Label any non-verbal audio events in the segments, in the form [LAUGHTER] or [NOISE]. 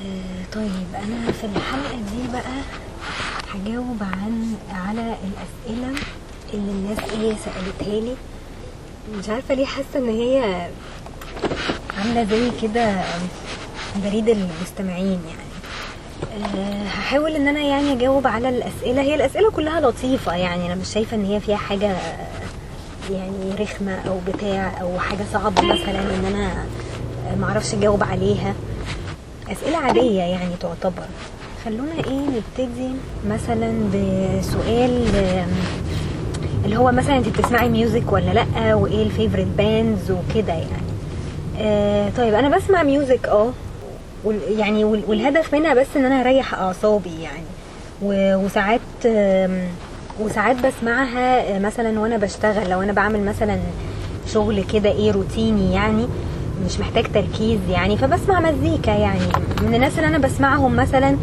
آه، طيب أنا في الحلقة دي بقى هجاوب عن على الأسئلة اللي الناس إيه سألتها لي. مش عارفة ليه حاسة إن هي عاملة زي كده بريد المستمعين يعني. أه هحاول إن أنا يعني أجاوب على الأسئلة. هي الأسئلة كلها لطيفة يعني. أنا مش شايفة إن هي فيها حاجة يعني رخمة أو بتاع أو حاجة صعبة مثلا إن أنا معرفش أجاوب عليها. أسئلة عادية يعني تعتبر. خلونا إيه نبتدي مثلا بسؤال اللي هو مثلا انت بتسمعي music ولا لأ؟ وإيه ال favorite bands وكده يعني. آه طيب أنا بسمع music آه يعني وال- والهدف منها بس إن أنا أريح أعصابي يعني. وساعات وساعات بسمعها آه، مثلا وأنا بشتغل لو أنا بعمل مثلا شغل كده إيه روتيني يعني مش محتاج تركيز يعني فبسمع مزيكا يعني. من الناس اللي أنا بسمعهم مثلا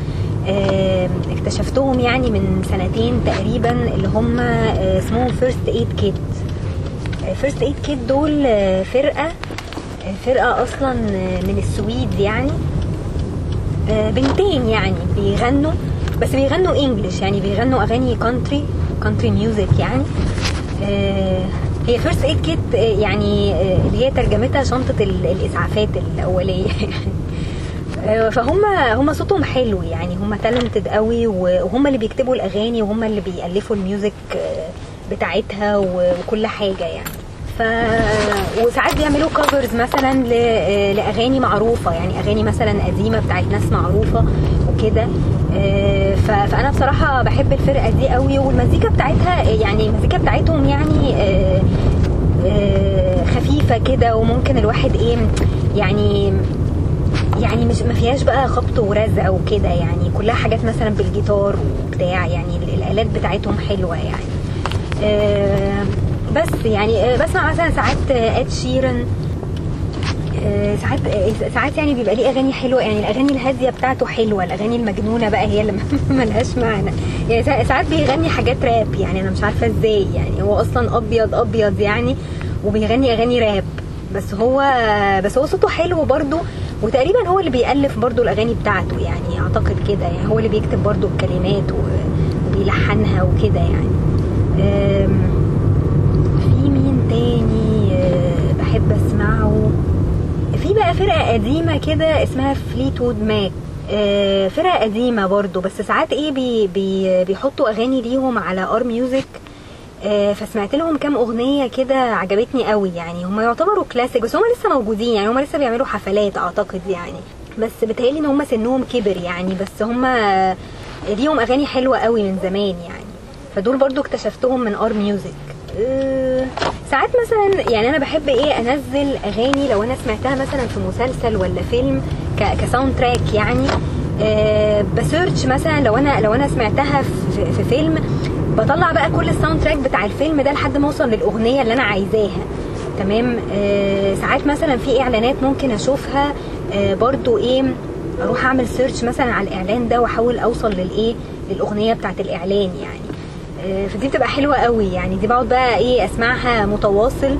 اكتشفتهم يعني من سنتين تقريبا اللي هم آه، اسمهم First Aid Kit First Aid Kit دول آه، فرقة فرقة أصلا آه، من السويد يعني. بنتين يعني بيغنوا بس بيغنوا English يعني بيغنوا أغاني country country music يعني. هي First Aid Kit يعني اللي هي ترجمتها شنطة ال- الإسعافات الأولية. [LAUGHS] فهم هم صوتهم حلو يعني هم talented قوي وهم اللي بيكتبوا الأغاني وهم اللي بيألفوا ال music بتاعتها وكل حاجة يعني. ف وساعات بيعملوا covers مثلا ل... آه، لأغاني معروفة يعني أغاني مثلا قديمة بتاعت ناس معروفة وكده. آه، ف... فأنا بصراحة بحب الفرقة دي قوي والمزيكا بتاعتها يعني المزيكا بتاعتهم يعني آه، خفيفة كده وممكن الواحد إيه يعني يعني مش ما فيهاش بقى خبط ورزع وكده يعني كلها حاجات مثلا بالجيتار وبتاع يعني ال- الآلات بتاعتهم حلوة يعني. بس يعني آه، بسمع مثلا ساعات آه، Ed Sheeran آه، ساعات آه، ساعات يعني بيبقى ليه أغاني حلوة. يعني الأغاني الهادية بتاعته حلوة الأغاني المجنونة بقى هي اللي [LAUGHS] ملهاش معنى. يعني سا- ساعات بيغني حاجات راب يعني أنا مش عارفة إزاي. يعني هو أصلا أبيض أبيض يعني وبيغني أغاني راب. بس هو بس هو صوته حلو برضه وتقريبا هو اللي بيألف برضه الأغاني بتاعته. يعني أعتقد كده. يعني هو اللي بيكتب برضه الكلمات وبيلحنها وكده يعني. قديمة كده اسمها Fleetwood Mac آه، فرقة قديمة برضو بس ساعات إيه بي بي بيحطوا أغاني ليهم على R music آه، فسمعت لهم كام أغنية كده عجبتني قوي يعني. هم يعتبروا كلاسيك بس هم لسه موجودين يعني. هم لسه بيعملوا حفلات أعتقد يعني. بس بتهيألي إن هم سنهم كبر يعني. بس هم ليهم أغاني حلوة قوي من زمان يعني. فدول برضو اكتشفتهم من R music ساعات مثلا يعني أنا بحب إيه أنزل أغاني لو أنا سمعتها مثلا في مسلسل ولا فيلم ك soundtrack يعني. أه ب search مثلا لو أنا لو أنا سمعتها في, في فيلم بطلع بقى كل ال soundtrack بتاع الفيلم ده لحد ما أوصل للأغنية اللي أنا عايزاها. تمام؟ أه ساعات مثلا في إعلانات ممكن أشوفها أه برضو إيه أروح أعمل search مثلا على الإعلان ده وأحاول أوصل للإيه للأغنية بتاعت الإعلان يعني. آه، فدي بتبقى حلوة قوي. يعني دي بقعد بقى إيه أسمعها متواصل.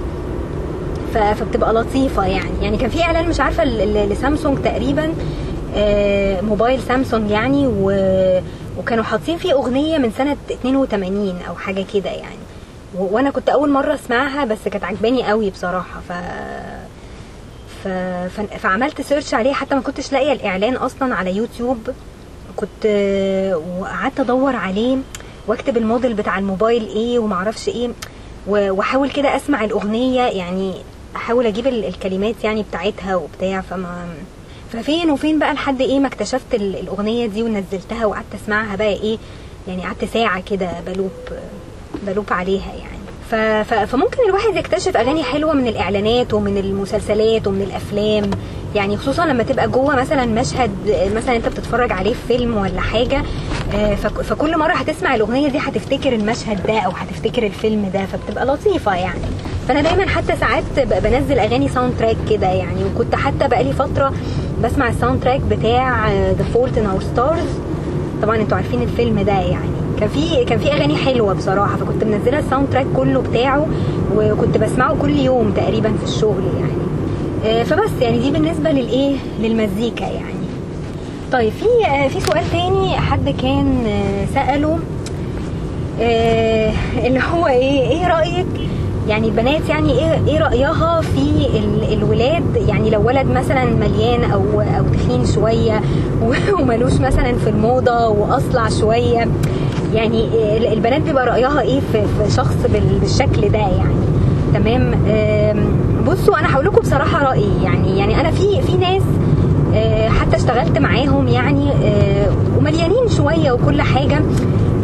فبتبقى لطيفة يعني. يعني كان في إعلان مش عارفة لسامسونج تقريبا آه، موبايل سامسونج يعني وكانوا حاطين فيه أغنية من سنة 82 أو حاجة كده يعني. وأنا كنت أول مرة أسمعها بس كانت عجباني قوي بصراحة. ف... ف... فعملت search عليه حتى ما كنتش لاقية الإعلان أصلا على يوتيوب. كنت وقعدت أدور عليه. واكتب الموديل بتاع الموبايل إيه ومعرفش إيه واحاول كده اسمع الاغنية يعني احاول أجيب ال- الكلمات يعني بتاعتها وبتاع فما ففين وفين بقى لحد إيه ما اكتشفت ال- الاغنية دي ونزلتها وقعدت اسمعها بقى إيه يعني قعدت ساعة كده بلوب بلوب عليها يعني. ف... ف... فممكن الواحد يكتشف أغاني حلوة من الإعلانات ومن المسلسلات ومن الأفلام يعني خصوصا لما تبقى جوه مثلا مشهد مثلا أنت بتتفرج عليه في فيلم ولا حاجة آه، فك- فكل مرة هتسمع الأغنية دي هتفتكر المشهد ده أو هتفتكر الفيلم ده فبتبقى لطيفة يعني. فأنا دايما حتى ساعات بنزل أغاني soundtrack كده يعني وكنت حتى بقالي فترة بسمع ال soundtrack بتاع The Fault in Our Stars طبعا أنتوا عارفين الفيلم ده يعني. كان في كان في أغاني حلوة بصراحة فكنت منزله ال soundtrack كله بتاعه وكنت بسمعه كل يوم تقريبا في الشغل يعني. فبس يعني دي بالنسبة للإيه؟ للمزيكا يعني. طيب في آه، في سؤال تاني حد كان آه، سأله آه، اللي هو إيه إيه رأيك؟ يعني البنات يعني إيه إيه رأيها في ال- الولاد؟ يعني لو ولد مثلا مليان أو أو تخين شوية و- [LAUGHS] وملوش مثلا في الموضة وأصلع شوية يعني ال- البنات بيبقى رأيها إيه في شخص بال- بالشكل ده يعني؟ تمام؟ بصوا أنا هقول لكم بصراحة رأيي. يعني يعني أنا في في ناس آه، حتى اشتغلت معاهم يعني آه، ومليانين شوية وكل حاجة.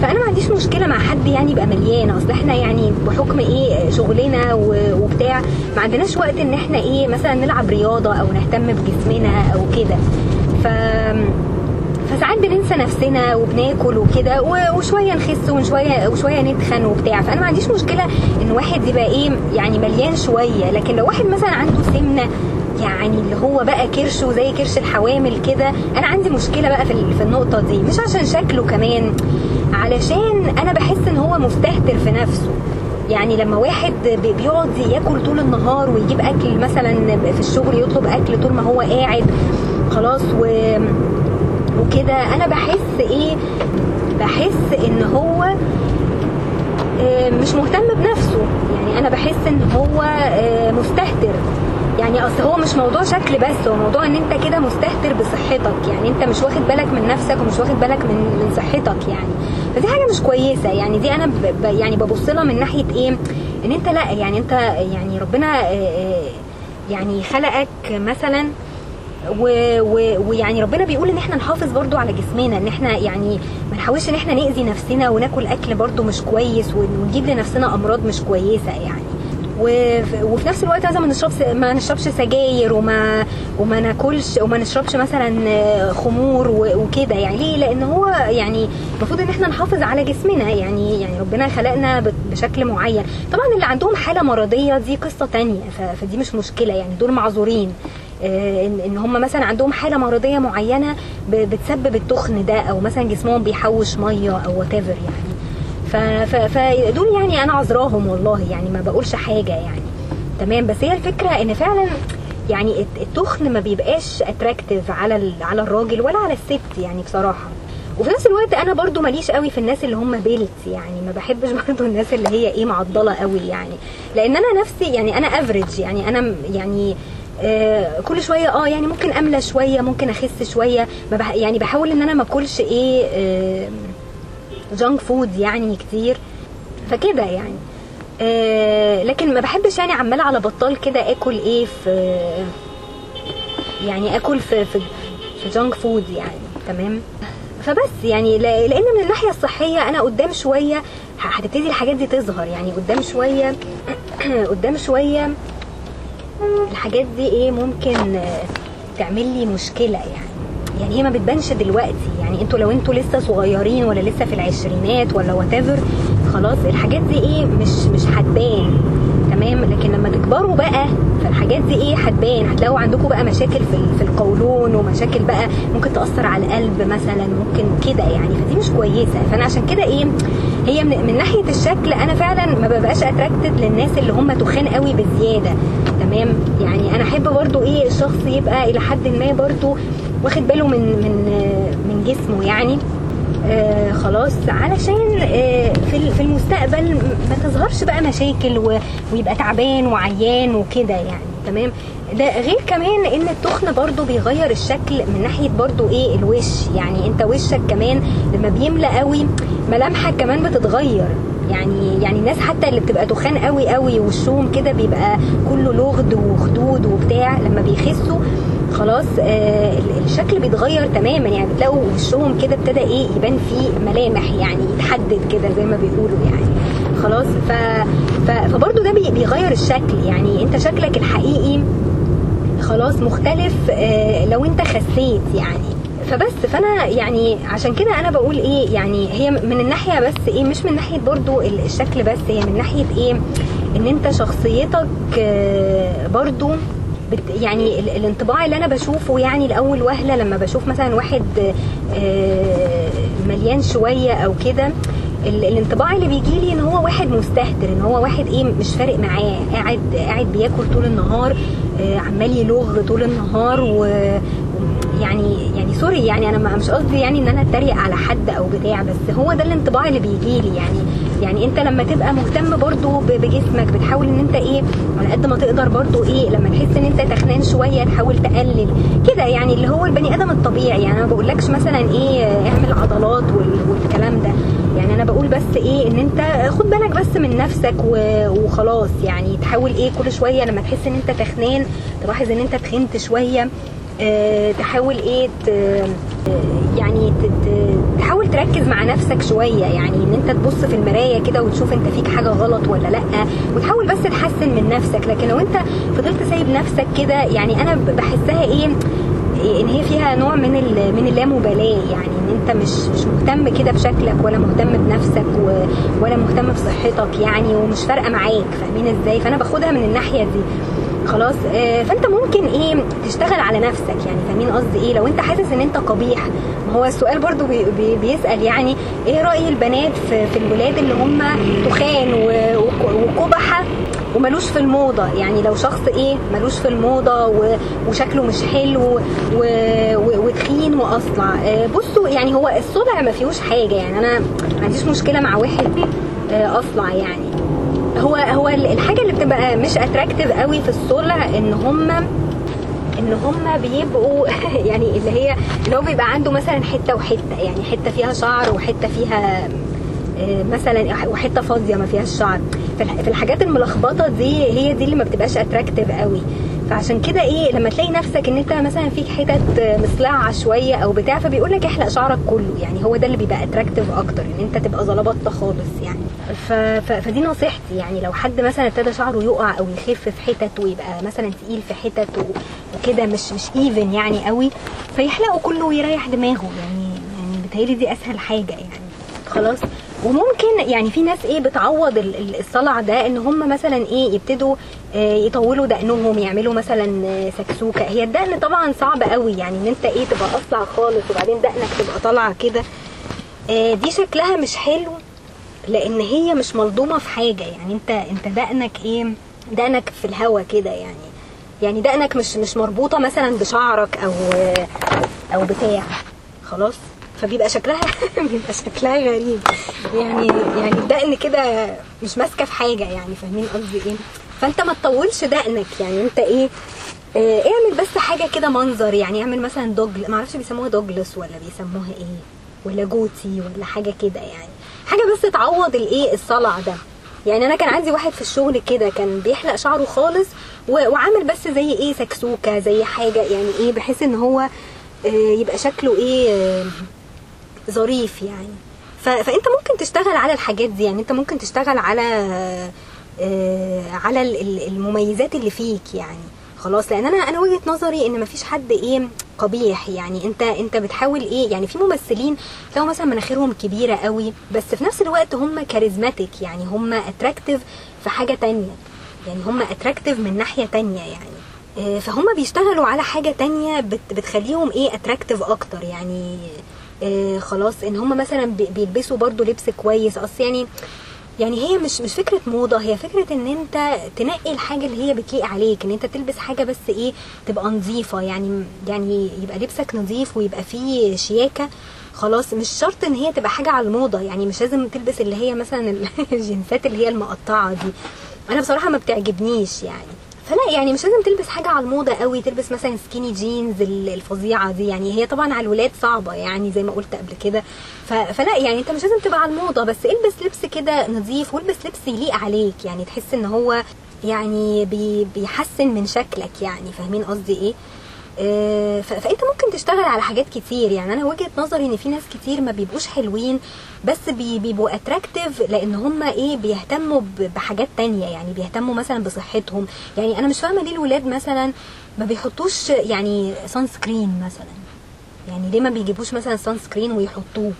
فأنا ما عنديش مشكلة مع حد يعني يبقى مليان. أصل إحنا يعني بحكم إيه شغلنا وبتاع ما عندناش وقت إن إحنا إيه مثلا نلعب رياضة أو نهتم بجسمنا أو كده. ف فساعات بننسى نفسنا وبناكل وكده وشوية نخس وشويه وشوية نتخن وبتاع. فأنا ما عنديش مشكلة إن واحد يبقى إيه يعني مليان شوية. لكن لو واحد مثلا عنده سمنة يعني اللي هو بقى كرشه زي كرش الحوامل كده أنا عندي مشكلة بقى في في النقطة دي. مش عشان شكله كمان علشان أنا بحس إن هو مستهتر في نفسه. يعني لما واحد بي- بيقعد ياكل طول النهار ويجيب أكل مثلا في الشغل يطلب أكل طول ما هو قاعد خلاص و وكده أنا بحس إيه؟ بحس إن هو آه، مش مهتم بنفسه. يعني أنا بحس إن هو آه، مستهتر. يعني أصل هو مش موضوع شكل بس هو موضوع إن أنت كده مستهتر بصحتك. يعني أنت مش واخد بالك من نفسك ومش واخد بالك من من صحتك يعني. فدي حاجة مش كويسة. يعني دي أنا يعني ببص لها من ناحية إيه؟ إن أنت لأ يعني أنت يعني ربنا آه، يعني خلقك مثلا ويعني ربنا بيقول إن إحنا نحافظ برضو على جسمنا إن إحنا يعني ما نحاولش إن إحنا نأذي نفسنا وناكل أكل برضو مش كويس ون- ونجيب لنفسنا أمراض مش كويسة يعني. وف- وفي نفس الوقت لازم ما نشربش ما نشربش سجاير وما وما ناكلش وما نشربش مثلا خمور وكده يعني. ليه؟ لأن هو يعني المفروض إن إحنا نحافظ على جسمنا يعني يعني ربنا خلقنا بشكل معين. طبعا اللي عندهم حالة مرضية دي قصة تانية فدي مش مشكلة يعني دول معذورين. ان إن هم مثلا عندهم حالة مرضية معينة بتسبب التخن ده أو مثلا جسمهم بيحوش مية أو what يعني. فدول يعني أنا عذراهم والله يعني ما بقولش حاجة يعني. تمام؟ بس هي الفكرة إن فعلا يعني الت- التخن ما بيبقاش attractive على على الراجل ولا على الست يعني بصراحة. وفي نفس الوقت أنا برضو ماليش قوي في الناس اللي هم built يعني ما بحبش [LAUGHS] برضو الناس اللي هي إيه معضلة قوي يعني. لأن أنا نفسي يعني أنا average يعني أنا يعني آه كل شوية آه يعني ممكن أملى شوية ممكن أخس شوية. بح يعني بحاول إن أنا ما أكلش إيه junk food يعني كتير. فكده يعني. آه لكن ما بحبش يعني عمال على بطال كده آكل إيه في يعني آكل في في, في junk food يعني تمام؟ فبس يعني لا- لأن من الناحية الصحية أنا قدام شوية هتبتدي الحاجات دي تظهر يعني قدام شوية [CLEARS THROAT] قدام شوية الحاجات دي إيه ممكن آه، تعمل لي مشكلة يعني. يعني هي ما بتبانش دلوقتي. يعني أنتوا لو أنتوا لسه صغيرين ولا لسه في العشرينات ولا what خلاص الحاجات دي إيه مش مش هتبان. تمام؟ لكن لما تكبروا بقى فالحاجات دي إيه؟ هتبان هتلاقوا عندكم بقى مشاكل في في القولون ومشاكل بقى ممكن تأثر على القلب مثلا ممكن كده يعني. فدي مش كويسة. فأنا عشان كده إيه هي من, من ناحية الشكل أنا فعلا ما ببقاش اتراكتد للناس اللي هم تخان قوي بزيادة. تمام؟ يعني أنا أحب برضو إيه الشخص يبقى إلى حد ما برضو واخد باله من من من جسمه يعني. آه خلاص. علشان آه في في المستقبل ما تظهرش بقى مشاكل ويبقى تعبان وعيان وكده يعني. تمام؟ ده غير كمان إن التخن برضو بيغير الشكل من ناحية برضو إيه؟ الوش. يعني أنت وشك كمان لما بيملى قوي ملامحك كمان بتتغير. يعني يعني الناس حتى اللي بتبقى تخان قوي قوي وشهم كده بيبقى كله لغد وخدود وبتاع لما بيخسوا خلاص آه ال- الشكل بيتغير تماما. يعني بتلاقوا وشهم كده ابتدى إيه يبان فيه ملامح يعني يتحدد كده زي ما بيقولوا يعني. خلاص ف... ف... فبرضه ده بي- بيغير الشكل. يعني أنت شكلك الحقيقي خلاص مختلف آه، لو أنت خسيت يعني. فبس فأنا يعني عشان كده أنا بقول إيه يعني هي من الناحية بس إيه مش من ناحية برضو ال- الشكل بس هي من ناحية إيه إن أنت شخصيتك آه، برضو يعني ال- الانطباع اللي أنا بشوفه يعني لأول وهلة لما بشوف مثلا واحد آه، مليان شوية أو كده ال- الانطباع اللي بيجي لي إن هو واحد مستهتر إن هو واحد إيه مش فارق معاه قاعد قاعد بياكل طول النهار آه، عمال يلغ طول النهار يعني يعني سوري يعني أنا مش قصدي يعني إن أنا أتريق على حد أو بتاع بس هو ده الانطباع اللي بيجي لي يعني يعني أنت لما تبقى مهتم برضو بجسمك بتحاول إن أنت إيه على قد ما تقدر برضو إيه لما تحس إن أنت تخنان شوية تحاول تقلل كده يعني اللي هو البني آدم الطبيعي يعني. أنا ما بقولكش مثلا إيه اعمل عضلات وال- والكلام ده يعني. أنا بقول بس إيه إن أنت خد بالك بس من نفسك وخلاص يعني. تحاول إيه كل شوية لما تحس إن أنت تخنان تلاحظ إن أنت تخنت شوية تحاول إيه آه، يعني تحاول تركز مع نفسك شوية يعني إن أنت تبص في المراية كده وتشوف أنت فيك حاجة غلط ولا لأ وتحاول بس تحسن من نفسك. لكن لو أنت فضلت سايب نفسك كده يعني أنا بحسها إيه إن هي فيها نوع من من اللامبالاة يعني إن أنت مش مش مهتم كده بشكلك ولا مهتم بنفسك ولا مهتم بصحتك يعني ومش فارقة معاك فاهمين إزاي؟ فأنا باخدها من الناحية دي. خلاص آه، فأنت ممكن إيه تشتغل على نفسك يعني فاهمين قصدي إيه؟ لو أنت حاسس إن أنت قبيح. ما هو السؤال برضو بي بي بيسأل يعني إيه رأي البنات في, في الولاد اللي هم تخان وقبحة وملوش في الموضة؟ يعني لو شخص إيه ملوش في الموضة وشكله مش حلو و- و- وتخين وأصلع. آه، بصوا يعني هو الصلع ما فيهوش حاجة يعني أنا ما عنديش مشكلة مع واحد آه، أصلع يعني. هو هو الحاجة اللي بتبقى مش اتراكتيف قوي في الصلع إن هم إن هم بيبقوا [LAUGHS] يعني اللي هي اللي هو بيبقى عنده مثلا حتة وحتة يعني حتة فيها شعر وحتة فيها آه، مثلا وحتة فاضية ما فيهاش شعر. في الحاجات الملخبطة دي هي دي اللي ما بتبقاش attractive قوي. فعشان كده إيه لما تلاقي نفسك ان انت مثلا فيك حتت مصلعه شوية أو بتاع فبيقول لك احلق شعرك كله. يعني هو ده اللي بيبقى attractive أكتر إن انت تبقى زلبطه خالص يعني. ف... ف... فدي نصيحتي يعني لو حد مثلا ابتدى شعره يقع أو يخف في حتت ويبقى مثلا تقيل في حتت. وكده مش مش even يعني قوي فيحلقه كله ويريح دماغه يعني. يعني بتهيألي دي أسهل حاجة يعني. خلاص؟ وممكن يعني في ناس إيه بتعوض ال- ال- الصلع ده ان هم مثلا إيه يبتدوا آه، يطولوا دقنهم يعملوا مثلا آه، سكسوكة. هي الدقن طبعا صعب قوي يعني إن أنت إيه تبقى أصلع خالص وبعدين دقنك تبقى طالعة كده. آه، دي شكلها مش حلو لأن هي مش ملضومة في حاجة. يعني أنت أنت دقنك إيه دقنك في الهوا كده يعني. يعني دقنك مش مش مربوطة مثلا بشعرك أو أو بتاع. خلاص؟ فبيبقى شكلها [LAUGHS] بيبقى شكلها غريب. يعني يعني الدقن كده مش ماسكة في حاجة يعني فاهمين قصدي إيه؟ فأنت ما تطولش دقنك يعني أنت إيه؟ آه، اعمل بس حاجة كده منظر يعني اعمل مثلا دوجل ما أعرفش بيسموها دوجلس ولا بيسموها إيه ولا جوتي ولا حاجة كده يعني. حاجة بس تعوض الإيه؟ الصلع ده. يعني أنا كان عندي واحد في الشغل كده كان بيحلق شعره خالص وعامل بس زي إيه؟ سكسوكة زي حاجة يعني إيه؟ بحيث إن هو آه، يبقى شكله إيه؟ آه، ظريف يعني. فأنت ممكن تشتغل على الحاجات دي يعني أنت ممكن تشتغل على آه، على ال- ال- المميزات اللي فيك يعني. خلاص لأن أنا أنا وجهة نظري إن مفيش حد إيه قبيح يعني. أنت أنت بتحاول إيه يعني في ممثلين تلاقوا مثلا مناخيرهم كبيرة قوي بس في نفس الوقت هم charismatic يعني هم attractive في حاجة تانية. يعني هم attractive من ناحية تانية يعني. آه، فهم بيشتغلوا على حاجة تانية بت بتخليهم إيه attractive أكتر يعني. آه، خلاص إن هم مثلا بي- بيلبسوا برضو لبس كويس. أصل يعني يعني هي مش مش فكرة موضة هي فكرة إن أنت تنقي الحاجة اللي هي بتليق عليك إن أنت تلبس حاجة بس إيه تبقى نظيفة. يعني يعني يبقى لبسك نظيف ويبقى فيه شياكة خلاص. مش شرط إن هي تبقى حاجة على الموضة. يعني مش لازم تلبس اللي هي مثلا [LAUGHS] الجنسات اللي هي المقطعة دي. أنا بصراحة ما بتعجبنيش يعني. فلا يعني مش لازم تلبس حاجة على الموضة قوي تلبس مثلا skinny jeans ال- الفظيعة دي. يعني هي طبعا على الولاد صعبة يعني زي ما قلت قبل كده. فلا يعني انت مش لازم تبقى على الموضة بس البس لبس كده نظيف والبس لبس يليق عليك. يعني تحس ان هو يعني بي بيحسن من شكلك يعني. فاهمين قصدي إيه؟ فانت ممكن تشتغل على حاجات كتير. يعني أنا وجهة نظري ان في ناس كتير ما بيبقوش حلوين بس بي- بيبقوا attractive لأن هم إيه بيهتموا بحاجات تانية. يعني بيهتموا مثلا بصحتهم. يعني أنا مش فاهمة ليه الولاد مثلا ما بيحطوش يعني sunscreen مثلا. يعني ليه ما بيجيبوش مثلا sunscreen ويحطوه؟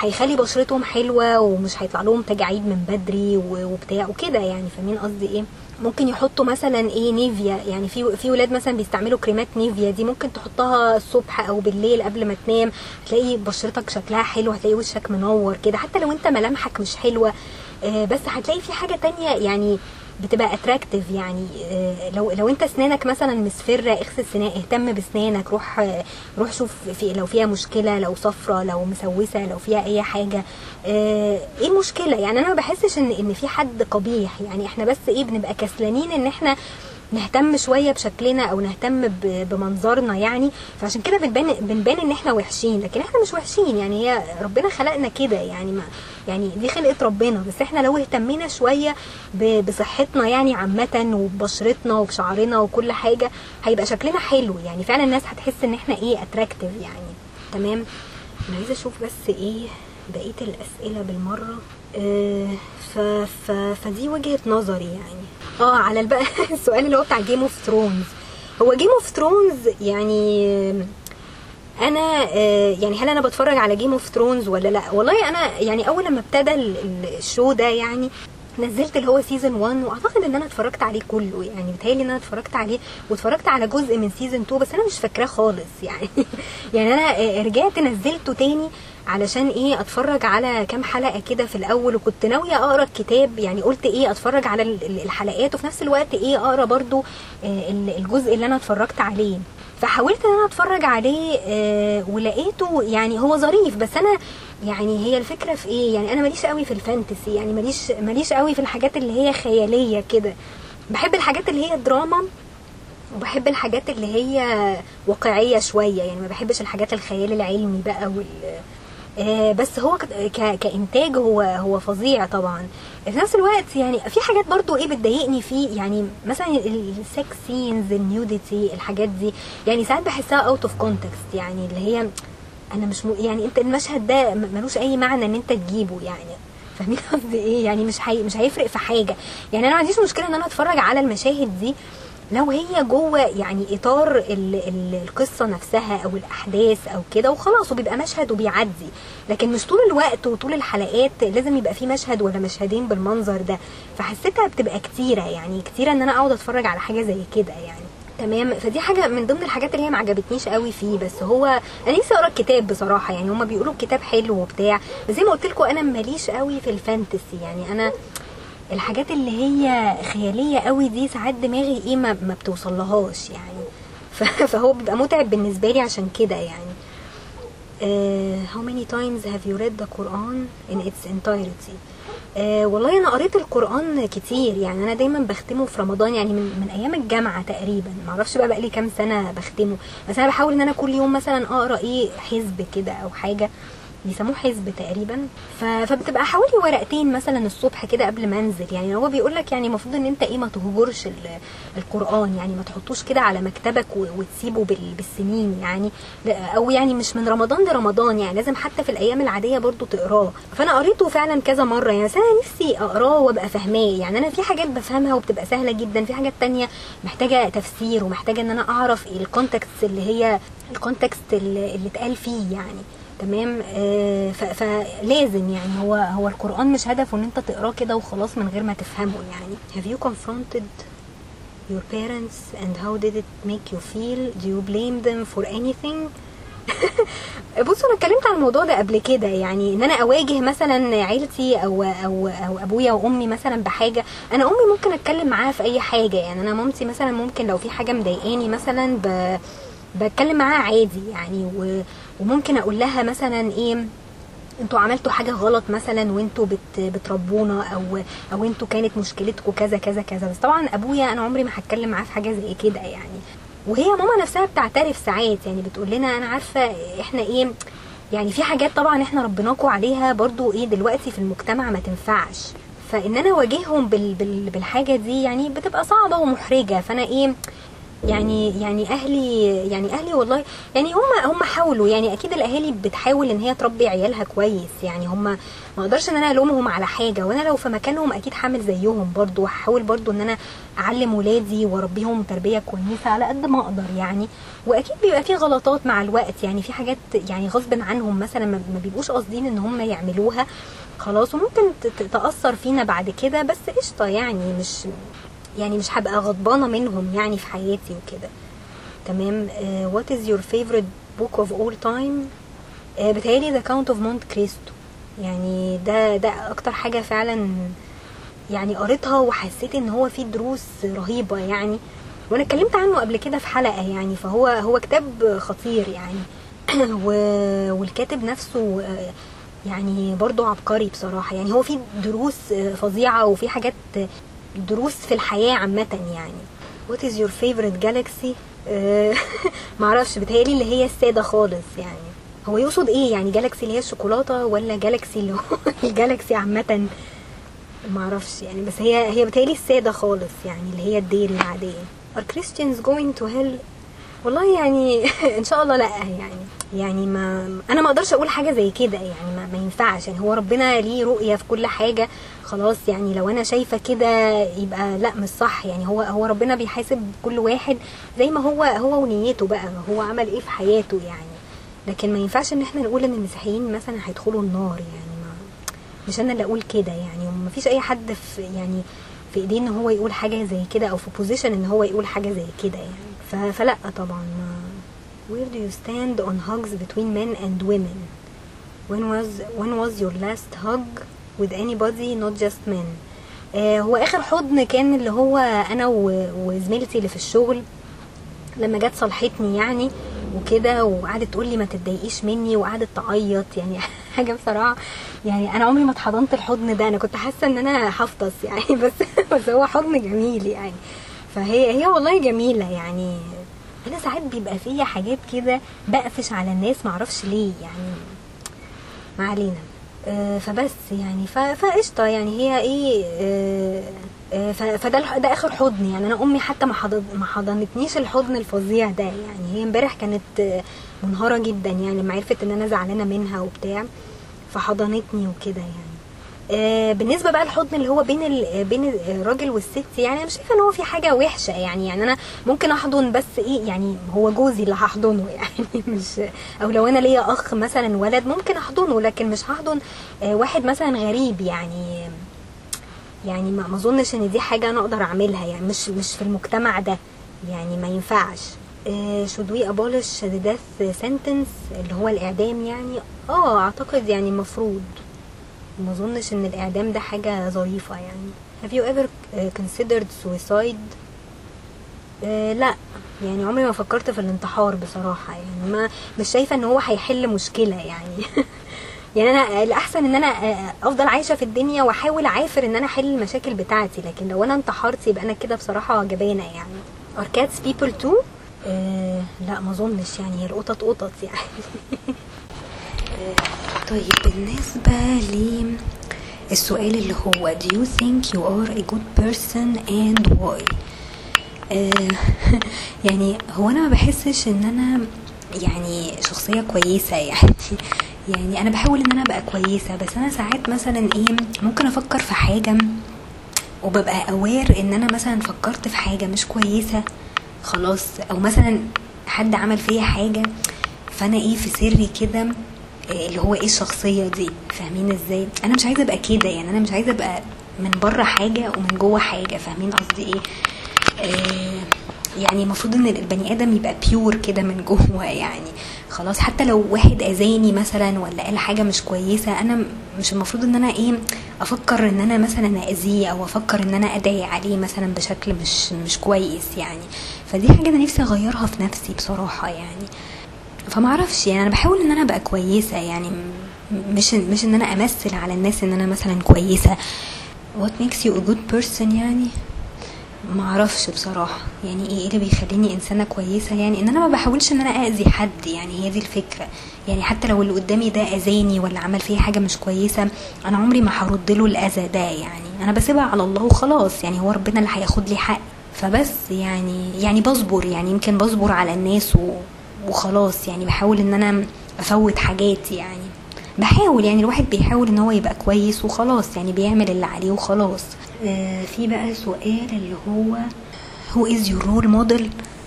هيخلي بشرتهم حلوة ومش هيطلع لهم تجاعيد من بدري وبتاع وكده. يعني فاهمين قصدي إيه؟ ممكن يحطوا مثلا إيه نيفيا. يعني في في ولاد مثلا بيستعملوا كريمات نيفيا دي ممكن تحطها الصبح أو بالليل قبل ما تنام. هتلاقي بشرتك شكلها حلو هتلاقي وشك منور كده. حتى لو أنت ملامحك مش حلوة آه، بس هتلاقي في حاجة تانية يعني بتبقى attractive يعني آه، لو لو انت اسنانك مثلا مصفرة اغسل سنانك اهتم باسنانك روح روح شوف في لو فيها مشكلة لو صفرة لو مسوسة لو فيها أي حاجة. آه، إيه المشكلة؟ يعني أنا ما بحسش إن إن في حد قبيح. يعني إحنا بس إيه بنبقى كسلانين إن إحنا نهتم شوية بشكلنا أو نهتم بمنظرنا يعني. فعشان كده بنبان بنبان إن إحنا وحشين لكن إحنا مش وحشين يعني. هي ربنا خلقنا كده يعني. ما يعني دي خلقة ربنا. بس إحنا لو اهتمينا شوية بصحتنا يعني عامة وببشرتنا وبشعرنا وكل حاجة هيبقى شكلنا حلو يعني. فعلا الناس هتحس إن إحنا إيه attractive يعني. تمام؟ أنا عايزة أشوف بس إيه بقية الأسئلة بالمرة. آه ف ف فدي وجهة نظري يعني. آه على البقى [LAUGHS] السؤال اللي هو بتاع Game of Thrones هو Game of Thrones يعني أنا آه، يعني هل أنا بتفرج على Game of Thrones ولا لأ؟ والله أنا يعني أول لما ابتدى ال- ال- ال show ده يعني نزلت اللي هو season 1 وأعتقد إن أنا اتفرجت عليه كله. يعني بيتهيألي إن أنا اتفرجت عليه واتفرجت على جزء من season 2 بس أنا مش فاكراه خالص يعني. [LAUGHS] يعني أنا آه، رجعت نزلته تاني علشان إيه اتفرج على كام حلقة كده في الأول وكنت ناوية أقرأ الكتاب يعني قلت إيه اتفرج على ال- ال- الحلقات وفي نفس الوقت إيه أقرأ برضو آه، ال- الجزء اللي أنا اتفرجت عليه. فحاولت إن أنا اتفرج عليه آه ولقيته يعني هو ظريف بس أنا يعني هي الفكرة في إيه؟ يعني أنا ماليش قوي في الفانتسي يعني ماليش ماليش قوي في الحاجات اللي هي خيالية كده. بحب الحاجات اللي هي دراما وبحب الحاجات اللي هي واقعية شوية يعني ما بحبش الحاجات الخيال العلمي بقى وال بس هو كإنتاج هو هو فظيع طبعا. في نفس الوقت يعني في حاجات برضو إيه بتضايقني فيه يعني مثلا ال sex scenes ال nudity الحاجات دي. يعني ساعات بحسها out of context يعني اللي هي أنا مش. يعني أنت المشهد ده ملوش أي معنى إن أنت تجيبه يعني. فاهمين [LAUGHS] قصدي إيه؟ يعني مش هي... مش هيفرق في حاجة. يعني أنا ما عنديش مشكلة إن أنا أتفرج على المشاهد دي. لو هي جوه يعني إطار ال ال القصة نفسها أو الأحداث أو كده وخلاص وبيبقى مشهد وبيعدي. لكن مش طول الوقت وطول الحلقات لازم يبقى في مشهد ولا مشهدين بالمنظر ده. فحسيتها بتبقى كتيرة يعني كتيرة إن أنا أقعد أتفرج على حاجة زي كده يعني. تمام؟ فدي حاجة من ضمن الحاجات اللي هي ما عجبتنيش قوي فيه. بس هو أنا نفسي أقرأ الكتاب بصراحة يعني. هما بيقولوا الكتاب حلو وبتاع. زي ما قلت لكم أنا ماليش قوي في الفانتسي يعني. أنا الحاجات اللي هي خيالية قوي دي ساعات دماغي إيه ما, ما بتوصلهاش يعني. [LAUGHS] فهو بيبقى متعب بالنسبة لي عشان كده يعني. uh, how many times have you read the Quran in its entirety آه والله أنا قريت القرآن كتير يعني. أنا دايما بختمه في رمضان يعني من, من أيام الجامعة تقريبا. معرفش بقى بقى لي كام سنة بختمه. بس أنا بحاول إن أنا كل يوم مثلا أقرأ إيه حزب كده أو حاجة. بيسموه حزب تقريبا. فبتبقى حوالي ورقتين مثلا الصبح كده قبل ما أنزل. يعني هو بيقول لك يعني المفروض إن أنت إيه ما تهجرش ال... القرآن. يعني ما تحطوش كده على مكتبك. وتسيبه بال... بالسنين يعني. أو يعني مش من رمضان لرمضان يعني. لازم حتى في الأيام العادية برضو تقراه. فأنا قريته فعلا كذا مرة يعني. أنا نفسي أقراه وأبقى فاهماه. يعني أنا في حاجات بفهمها وبتبقى سهلة جدا. في حاجات تانية محتاجة تفسير ومحتاجة إن أنا أعرف ال context اللي هي ال context اللي اتقال فيه يعني. تمام؟ آه، فلازم يعني هو هو القرآن مش هدفه ان أنت تقراه كده وخلاص من غير ما تفهمه يعني. Have you confronted your parents and how did it make you feel? Do you blame them for anything? [LAUGHS] بصوا أنا اتكلمت عن الموضوع ده قبل كده يعني إن أنا أواجه مثلا عيلتي أو أو أو أبويا وأمي مثلا بحاجة. أنا أمي ممكن أتكلم معاها في أي حاجة يعني. أنا مامتي مثلا ممكن لو في حاجة مضايقاني مثلا ب... بتكلم معاها عادي يعني و... وممكن أقول لها مثلا إيه أنتوا عملتوا حاجة غلط مثلا وأنتوا بت بتربونا أو أو أنتوا كانت مشكلتكم كذا كذا كذا. بس طبعا أبويا أنا عمري ما هتكلم معاه في حاجة زي كده يعني. وهي ماما نفسها بتعترف ساعات يعني بتقول لنا أنا عارفة إحنا إيه يعني في حاجات طبعا إحنا ربيناكم عليها برضو إيه دلوقتي في المجتمع ما تنفعش. فإن أنا أواجههم بال بال بالحاجة دي يعني بتبقى صعبة ومحرجة. فأنا إيه يعني يعني أهلي يعني أهلي والله يعني هم هم حاولوا يعني أكيد الأهالي بتحاول إن هي تربي عيالها كويس يعني هم ما أقدرش إن أنا ألومهم على حاجة وأنا لو في مكانهم أكيد هعمل زيهم برضو وهحاول برضو إن أنا أعلم ولادي وأربيهم تربية كويسة على قد ما أقدر يعني. وأكيد بيبقى في غلطات مع الوقت يعني في حاجات يعني غصب عنهم مثلا ما بيبقوش قاصدين إن هم يعملوها خلاص وممكن ت- ت- تأثر فينا بعد كده بس قشطة يعني مش يعني مش هبقى غضبانة منهم يعني في حياتي وكده. تمام؟ is your favorite book of all time uh, بتهيألي The Count of Monte Cristo. يعني ده ده أكتر حاجة فعلا يعني قريتها وحسيت إن هو فيه دروس رهيبة يعني. وأنا اتكلمت عنه قبل كده في حلقة يعني فهو هو كتاب خطير يعني. [CLEARS THROAT] والكاتب نفسه آه، يعني برضو عبقري بصراحة. يعني هو فيه دروس آه، فظيعة وفي حاجات دروس في الحياة عامة يعني. Is your favorite galaxy؟ آه، [LAUGHS] معرفش بتهيألي اللي هي السادة خالص يعني. هو يقصد إيه يعني؟ جالاكسي اللي هي الشوكولاتة ولا جالاكسي اللي هو [LAUGHS] الجالاكسي عامة؟ معرفش يعني. بس هي هي بتهيألي السادة خالص يعني اللي هي الديري العادية. Are Christians going to hell؟ والله يعني [LAUGHS] إن شاء الله لأ يعني. يعني ما أنا ما أقدرش أقول حاجة زي كده يعني ما, ما ينفعش يعني. هو ربنا ليه رؤية في كل حاجة؟ خلاص يعني لو أنا شايفة كده يبقى لأ مش صح. يعني هو هو ربنا بيحاسب كل واحد زي ما هو هو ونيته بقى هو عمل إيه في حياته يعني. لكن ما ينفعش إن إحنا نقول إن المسيحيين مثلا هيدخلوا النار يعني ما مش أنا اللي أقول كده يعني. وما فيش أي حد في يعني في إيديه إن هو يقول حاجة زي كده أو في بوزيشن إن هو يقول حاجة زي كده يعني. فلأ طبعا ما Where do you stand on hugs between men and women? When was when was your last hug with anybody not just men? آه هو آخر حضن كان اللي هو أنا وزميلتي اللي في الشغل. لما جت صالحتني يعني وكده وقعدت تقول لي ما تتضايقيش مني وقعدت تعيط يعني [LAUGHS] حاجة بصراحة. يعني أنا عمري ما اتحضنت الحضن ده. أنا كنت حاسة إن أنا هفطس يعني [LAUGHS] بس [LAUGHS] بس هو حضن جميل يعني. فهي هي والله جميلة يعني. أنا ساعات بيبقى فيا حاجات كده بقفش على الناس معرفش ليه يعني. ما علينا. فبس يعني ف- فقشطة يعني هي إيه آه، آه، فده ده آخر حضن يعني. أنا أمي حتى ما ما حضنتنيش الحضن الفظيع ده يعني. هي امبارح كانت آه، منهارة جدا يعني لما عرفت إن أنا زعلانة منها وبتاع فحضنتني وكده يعني. آه، بالنسبة بقى الحضن اللي هو بين ال- بين الراجل والست يعني أنا مش شايفة إن هو في حاجة وحشة يعني يعني أنا ممكن أحضن بس إيه يعني هو جوزي اللي هحضنه [LAUGHS] يعني مش أو لو أنا ليا أخ مثلا ولد ممكن أحضنه لكن مش هحضن آه، واحد مثلا غريب يعني يعني ما أظنش إن دي حاجة أنا أقدر أعملها يعني مش مش في المجتمع ده يعني ما ينفعش. آه، should we abolish the death sentence اللي هو الإعدام يعني؟ آه أعتقد يعني المفروض ما اظنش ان الاعدام ده حاجة ظريفة يعني. Have you ever uh, considered suicide? آه لا. يعني عمري ما فكرت في الانتحار بصراحة يعني. ما مش شايفة ان هو هيحل مشكلة يعني. [LAUGHS] يعني أنا الأحسن إن أنا آه، أفضل عايشة في الدنيا وأحاول أعافر إن أنا أحل المشاكل بتاعتي. لكن لو أنا انتحرت يبقى أنا كده بصراحة جبانة يعني. Are cats people too? آه لا ما اظنش يعني. هي القطط قطط يعني. [LAUGHS] طيب بالنسبة لي السؤال اللي هو do you think you are a good person and why آه، [LAUGHS] يعني هو أنا ما بحسش إن أنا يعني شخصية كويسة يعني. [LAUGHS] يعني أنا بحاول إن أنا أبقى كويسة بس أنا ساعات مثلا إيه ممكن أفكر في حاجة وببقى اوير إن أنا مثلا فكرت في حاجة مش كويسة خلاص. أو مثلا حد عمل فيا حاجة فأنا إيه في سري كده اللي هو إيه الشخصية دي؟ فاهمين إزاي؟ أنا مش عايزة أبقى كده يعني أنا مش عايزة أبقى من بره حاجة ومن جوه حاجة فاهمين قصدي إيه؟ آه، يعني المفروض إن البني آدم يبقى بيور كده من [LAUGHS] جوه يعني. خلاص حتى لو واحد آذاني مثلا ولا قال حاجة مش كويسة أنا مش المفروض إن أنا إيه أفكر إن أنا مثلا أذيه أو أفكر إن أنا ادعي عليه مثلا بشكل مش مش كويس يعني. فدي حاجة أنا نفسي أغيرها في نفسي بصراحة يعني. فما أعرفش يعني أنا بحاول إن أنا أبقى كويسة يعني مش مش إن أنا أمثل على الناس إن أنا مثلا كويسة. What makes you a good person يعني؟ ما أعرفش بصراحة. يعني إيه اللي بيخليني إنسانة كويسة؟ يعني إن أنا ما بحاولش إن أنا اذي حد يعني هي دي الفكرة. يعني حتى لو اللي قدامي ده أذاني ولا عمل فيا حاجة مش كويسة أنا عمري ما هرد له الأذى ده يعني. أنا بسيبها على الله وخلاص يعني هو ربنا اللي هياخد لي حقي فبس يعني يعني بصبر يعني يمكن بصبر على الناس و وخلاص يعني بحاول إن أنا أفوت حاجات يعني. بحاول يعني الواحد بيحاول إن هو يبقى كويس وخلاص يعني بيعمل اللي عليه وخلاص. آه في بقى سؤال اللي هو is your role model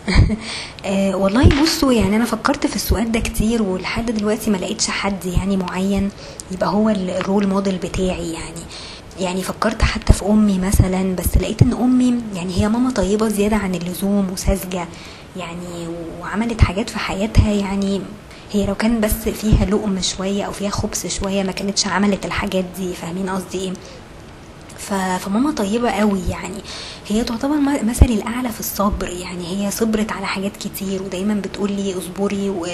[LAUGHS] آه والله بصوا يعني أنا فكرت في السؤال ده كتير ولحد دلوقتي ما لقيتش حد يعني معين يبقى هو الرول موديل بتاعي يعني. يعني فكرت حتى في أمي مثلا بس لقيت إن أمي يعني هي ماما طيبة زيادة عن اللزوم وساذجة. يعني وعملت حاجات في حياتها يعني هي لو كان بس فيها لقم شوية أو فيها خبز شوية ما كانتش عملت الحاجات دي فاهمين قصدي إيه؟ فماما طيبة قوي يعني. هي تعتبر مثلي الأعلى في الصبر يعني. هي صبرت على حاجات كتير ودايما بتقول لي اصبري و...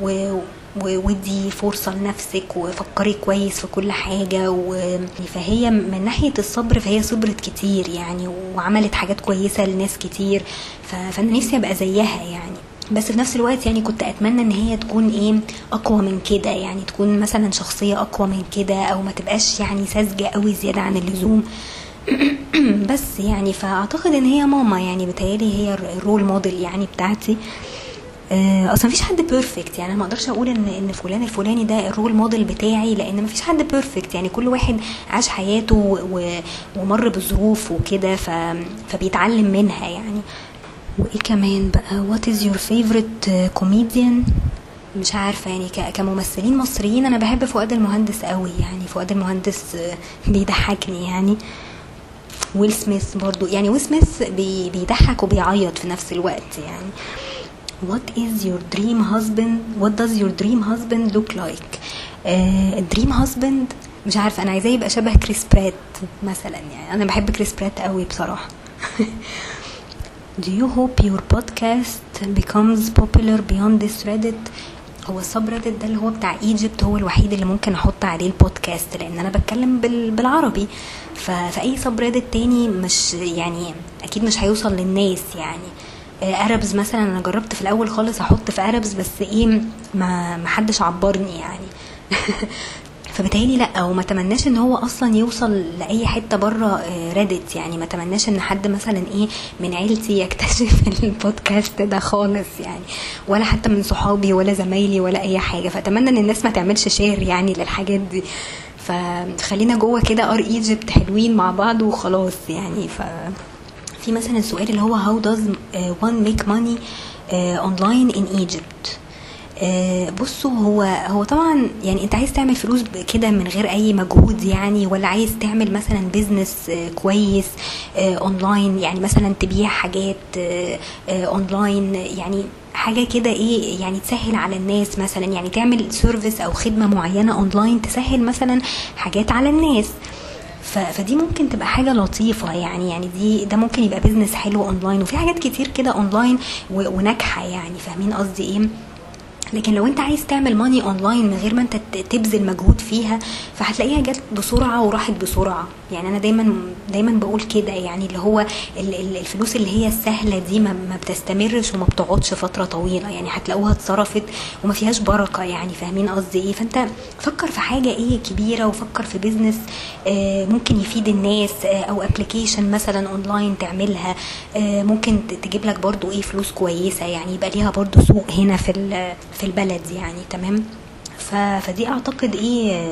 و... ودي فرصة لنفسك وفكري كويس في كل حاجة و... فهي من ناحية الصبر فهي صبرت كتير يعني وعملت حاجات كويسة لناس كتير. ف... فأنا نفسي أبقى زيها يعني. بس في نفس الوقت يعني كنت أتمنى إن هي تكون إيه أقوى من كده يعني تكون مثلا شخصية أقوى من كده أو ما تبقاش يعني ساذجة قوي زيادة عن اللزوم. [CLEARS THROAT] بس يعني فأعتقد إن هي ماما يعني بتهيالي هي ال role model يعني بتاعتي. آه، أصلا مفيش حد perfect يعني أنا ما أقدرش أقول ان إن فلان الفلاني ده ال role model بتاعي لأن مفيش حد perfect يعني كل واحد عاش حياته ومر بظروف وكده فبيتعلم منها يعني. وإيه كمان بقى؟ What is your favorite comedian مش عارفة يعني كممثلين مصريين أنا بحب فؤاد المهندس قوي يعني فؤاد المهندس آه، بيضحكني يعني. ويل سميث برضو يعني ويل سميث بي بيضحك وبيعيط في نفس الوقت يعني. What is your dream husband? What does your dream husband look like? dream husband مش عارفة أنا عايزاه يبقى شبه كريس برات مثلا يعني. أنا بحب كريس برات قوي بصراحة. [LAUGHS] Do you hope your podcast becomes popular beyond this subreddit? هو ال subreddit ده اللي هو بتاع Egypt هو الوحيد اللي ممكن أحط عليه البودكاست لأن أنا بتكلم بالعربي. فأي subreddit تاني مش يعني أكيد مش هيوصل للناس يعني. Arabs مثلا أنا جربت في الأول خالص أحط في Arabs بس إيه ما ما حدش عبرني يعني. [LAUGHS] فبتهيألي لا وما تمناش إن هو أصلا يوصل لأي حتة بره Reddit يعني ما تمناش إن حد مثلا إيه من عيلتي يكتشف [LAUGHS] البودكاست ده خالص يعني ولا حتى من صحابي ولا زمايلي ولا أي حاجة. فأتمنى إن الناس ما تعملش share يعني للحاجات دي. فخلينا جوه كده r Egypt حلوين مع بعض وخلاص يعني. ف في مثلا السؤال اللي هو how does one make money uh, online in Egypt آه، بصوا هو هو طبعا يعني أنت عايز تعمل فلوس كده من غير أي مجهود يعني ولا عايز تعمل مثلا business آه، كويس اونلاين آه، يعني مثلا تبيع حاجات اونلاين يعني حاجة كده إيه يعني تسهل على الناس مثلا يعني تعمل service أو خدمة معينة اونلاين تسهل مثلا حاجات على الناس. فدي ممكن تبقى حاجة لطيفة يعني يعني دي ده ممكن يبقى business حلو اونلاين وفي حاجات كتير كده اونلاين وناجحة يعني فاهمين قصدي إيه؟ لكن لو انت عايز تعمل money online من غير ما انت تبذل مجهود فيها فهتلاقيها جت بسرعة وراحت بسرعة. يعني أنا دايما دايما بقول كده. يعني اللي هو الفلوس اللي هي السهلة دي ما بتستمرش وما بتقعدش فترة طويلة. يعني هتلاقوها اتصرفت وما فيهاش بركة. يعني فاهمين قصدي إيه؟ فأنت فكر في حاجة إيه كبيرة وفكر في business آه، ممكن يفيد الناس آه، أو application مثلا اونلاين تعملها آه، ممكن تجيب لك برضو إيه فلوس كويسة. يعني يبقى ليها برضو سوق هنا في في البلد يعني تمام؟ فدي أعتقد إيه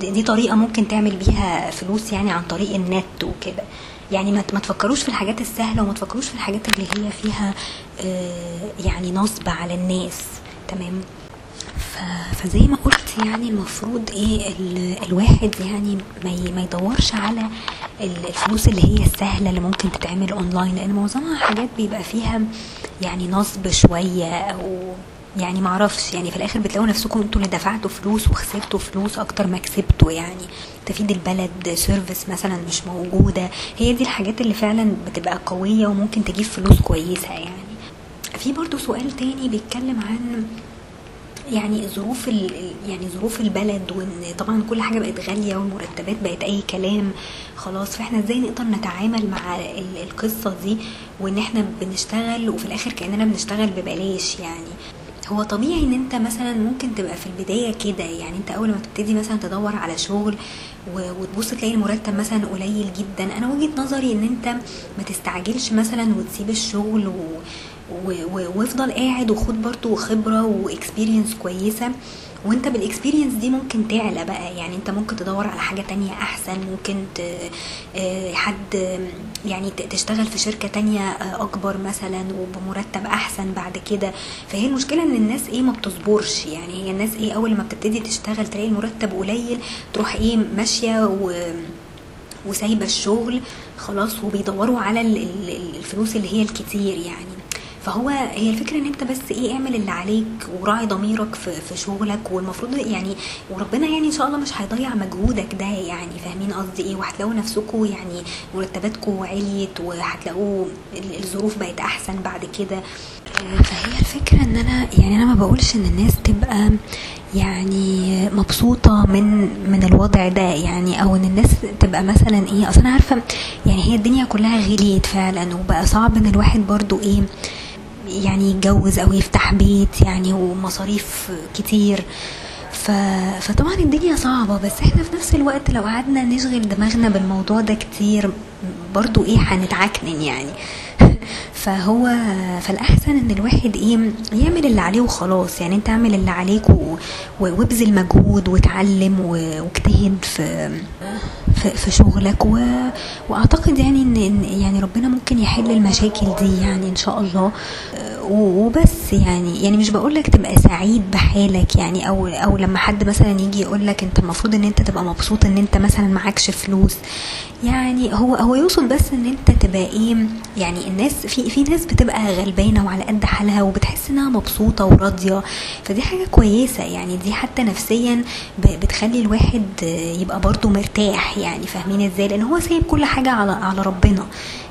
دي طريقة ممكن تعمل بيها فلوس يعني عن طريق النت وكده. يعني ما تفكروش في الحاجات السهلة وما تفكروش في الحاجات اللي هي فيها آه، يعني نصب على الناس تمام؟ فزي ما قلت يعني المفروض إيه الواحد يعني ما يدورش على الفلوس اللي هي السهلة اللي ممكن تتعمل أونلاين لأن معظمها حاجات بيبقى فيها يعني نصب شوية أو يعني معرفش يعني في الآخر بتلاقوا نفسكم أنتوا اللي دفعتوا فلوس وخسرتوا فلوس أكتر ما كسبتوا يعني تفيد البلد service مثلا مش موجودة. هي دي الحاجات اللي فعلا بتبقى قوية وممكن تجيب فلوس كويسة يعني. في برضو سؤال تاني بيتكلم عن يعني ظروف يعني ظروف البلد وإن طبعا كل حاجة بقت غالية والمرتبات بقت أي كلام. خلاص فإحنا إزاي نقدر نتعامل مع القصة دي وإن إحنا بنشتغل وفي الآخر كأننا بنشتغل ببلاش يعني؟ هو طبيعي إن أنت مثلا ممكن تبقى في البداية كده يعني أنت أول ما تبتدي مثلا تدور على شغل وتبص تلاقي المرتب مثلا قليل جدا. أنا وجهة نظري إن أنت ما تستعجلش مثلا وتسيب الشغل و... وافضل قاعد وخد برضو خبرة و experience كويسة. وانت بال experience دي ممكن تعلى بقى. يعني انت ممكن تدور على حاجة تانية أحسن ممكن آه، حد يعني تشتغل في شركة تانية آه، أكبر مثلا وبمرتب أحسن بعد كده. فهي المشكلة إن الناس إيه ما بتصبرش. يعني هي الناس إيه أول ما بتبتدي تشتغل تلاقي المرتب قليل تروح إيه ماشية و وسايبة الشغل خلاص وبيدوروا على الفلوس اللي هي الكتير يعني. فهو هي الفكرة إن أنت بس إيه اعمل اللي عليك وراعي ضميرك في, في شغلك والمفروض يعني وربنا يعني إن شاء الله مش هيضيع مجهودك ده يعني فاهمين قصدي إيه؟ وهتلاقوا نفسكم يعني مرتباتكم عليت وهتلاقوا الظروف بقت أحسن بعد كده. فهي الفكرة إن أنا يعني أنا ما بقولش إن الناس تبقى يعني مبسوطة من من الوضع ده يعني أو إن الناس تبقى مثلا إيه أصل أنا عارفة يعني هي الدنيا كلها غليت فعلا وبقى صعب إن الواحد برضو إيه يعني يتجوز أو يفتح بيت يعني ومصاريف كتير. ف... فطبعا الدنيا صعبة بس إحنا في نفس الوقت لو قعدنا نشغل دماغنا بالموضوع ده كتير برضو إيه هنتعكنن يعني. [LAUGHS] فهو فالأحسن إن الواحد إيه يعمل اللي عليه وخلاص. يعني أنت اعمل اللي عليك وابذل مجهود وتعلم واجتهد في في شغلك و... وأعتقد يعني إن يعني ربنا ممكن يحل المشاكل دي يعني إن شاء الله. وبس يعني يعني مش بقول لك تبقى سعيد بحالك يعني. أو أو لما حد مثلا يجي يقول لك أنت المفروض إن أنت تبقى مبسوط إن أنت مثلا معكش فلوس. يعني هو هو يقصد بس إن أنت تبقى إيه يعني الناس في في ناس بتبقى غلبانة وعلى قد حالها وبتحس إنها مبسوطة وراضية. فدي حاجة كويسة يعني دي حتى نفسيا بتخلي الواحد يبقى برضه مرتاح يعني فاهمين إزاي؟ لأن هو سايب كل حاجة على على ربنا.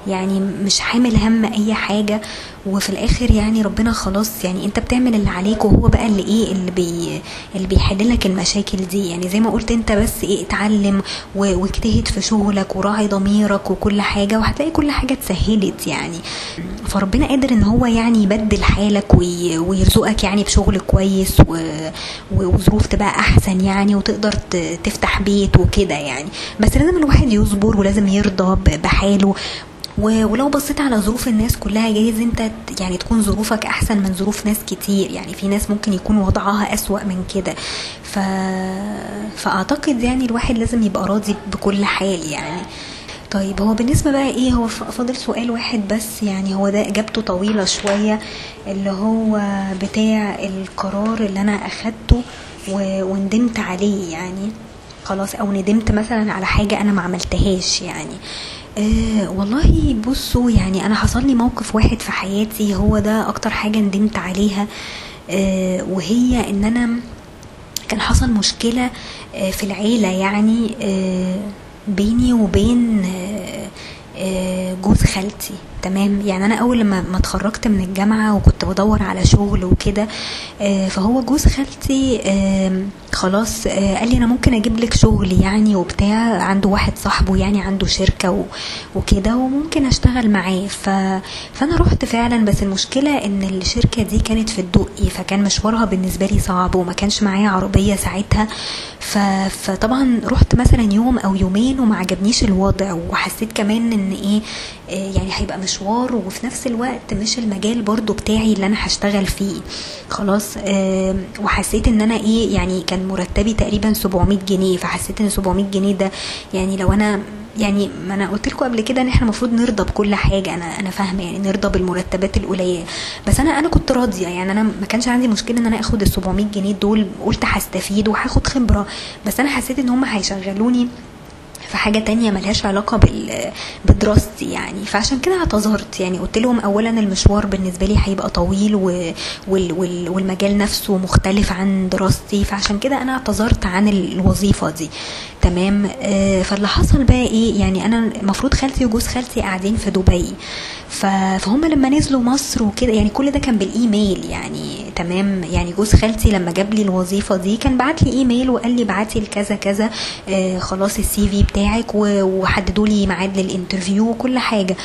يعني مش حامل هم أي حاجة وفي الآخر يعني ربنا خلاص يعني أنت بتعمل اللي عليك وهو بقى اللي إيه اللي بي اللي بيحل لك المشاكل دي. يعني زي ما قلت أنت بس إيه اتعلم واجتهد في شغلك وراعي ضميرك وكل حاجة وهتلاقي كل حاجة اتسهلت يعني. فربنا قادر إن هو يعني يبدل حالك ويرزقك يعني بشغل كويس وظروف تبقى أحسن يعني وتقدر تفتح بيت وكده يعني. بس لازم الواحد يصبر ولازم يرضى بحاله. ولو بصيت على ظروف الناس كلها جايز أنت يعني تكون ظروفك أحسن من ظروف ناس كتير. يعني في ناس ممكن يكون وضعها أسوأ من كده. ف... فأعتقد يعني الواحد لازم يبقى راضي بكل حال يعني. طيب هو بالنسبة بقى إيه هو فاضل سؤال واحد بس. يعني هو ده إجابته طويلة شوية اللي هو بتاع القرار اللي أنا أخدته وندمت عليه يعني. خلاص أو ندمت مثلا على حاجة أنا ما عملتهاش يعني. أه والله بصوا يعني أنا حصل لي موقف واحد في حياتي هو ده أكتر حاجة ندمت عليها أه وهي إن أنا كان حصل مشكلة أه في العيلة يعني أه بيني وبين أه جوز خالتي. تمام. يعني أنا أول لما ما اتخرجت من الجامعة وكنت بدور على شغل وكده فهو جوز خالتي خلاص قال لي أنا ممكن أجيب لك شغل يعني وبتاع عنده واحد صاحبه يعني عنده شركة وكده وممكن أشتغل معاه. ف... فأنا رحت فعلا بس المشكلة إن الشركة دي كانت في الدقي فكان مشوارها بالنسبة لي صعب وما كانش معايا عربية ساعتها. ف... فطبعا رحت مثلا يوم أو يومين وما عجبنيش الوضع وحسيت كمان إن إيه يعني هيبقى مشوار وفي نفس الوقت مش المجال برضو بتاعي اللي أنا هشتغل فيه. خلاص وحسيت إن أنا إيه يعني كان مرتبي تقريبا 700 جنيه فحسيت إن 700 جنيه ده يعني لو أنا يعني ما أنا قلت لكم قبل كده إن إحنا المفروض نرضى بكل حاجة. أنا أنا فاهمة يعني نرضى بالمرتبات القليلة. بس أنا أنا كنت راضية. يعني أنا ما كانش عندي مشكلة إن أنا آخد ال 700 جنيه دول قلت هستفيد وهاخد خبرة. بس أنا حسيت إن هم هيشغلوني في حاجة تانية ملهاش علاقة بدراستي يعني. فعشان كده اعتذرت يعني. قلت لهم اولا المشوار بالنسبة لي هيبقى طويل. والمجال نفسه مختلف عن دراستي. فعشان كده أنا اعتذرت عن الوظيفة دي. تمام؟ آه فاللي حصل بقى إيه؟ يعني أنا المفروض خالتي وجوز خالتي قاعدين في دبي. فهم لما نزلوا مصر وكده يعني كل ده كان بالإيميل يعني. تمام؟ يعني جوز خالتي لما جاب لي الوظيفة دي كان بعت لي إيميل وقال لي بعتي لكذا كذا. آه خلاص ال CV بتاعك وحددوا لي ميعاد لل interview وكل حاجة.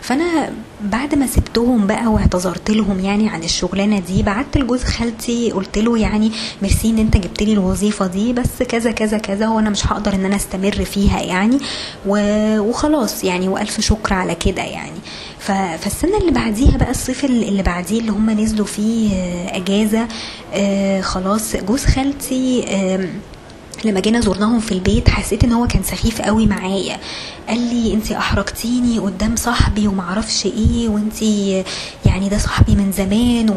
فأنا بعد ما سبتهم بقى واعتذرت لهم يعني عن الشغلانة دي بعت لجوز خالتي قلت له يعني ميرسي إن أنت جبت لي الوظيفة دي بس كذا كذا كذا وأنا مش هقدر إن أنا أستمر فيها يعني وخلاص يعني وألف شكر على كده يعني. فالسنة اللي بعديها بقى الصيف اللي بعديه اللي هم نزلوا فيه أجازة آه خلاص جوز خالتي آه لما جينا زرناهم في البيت حسيت إن هو كان سخيف قوي معايا. قال لي أنت أحرجتيني قدام صاحبي ومعرفش إيه وأنت يعني ده صاحبي من زمان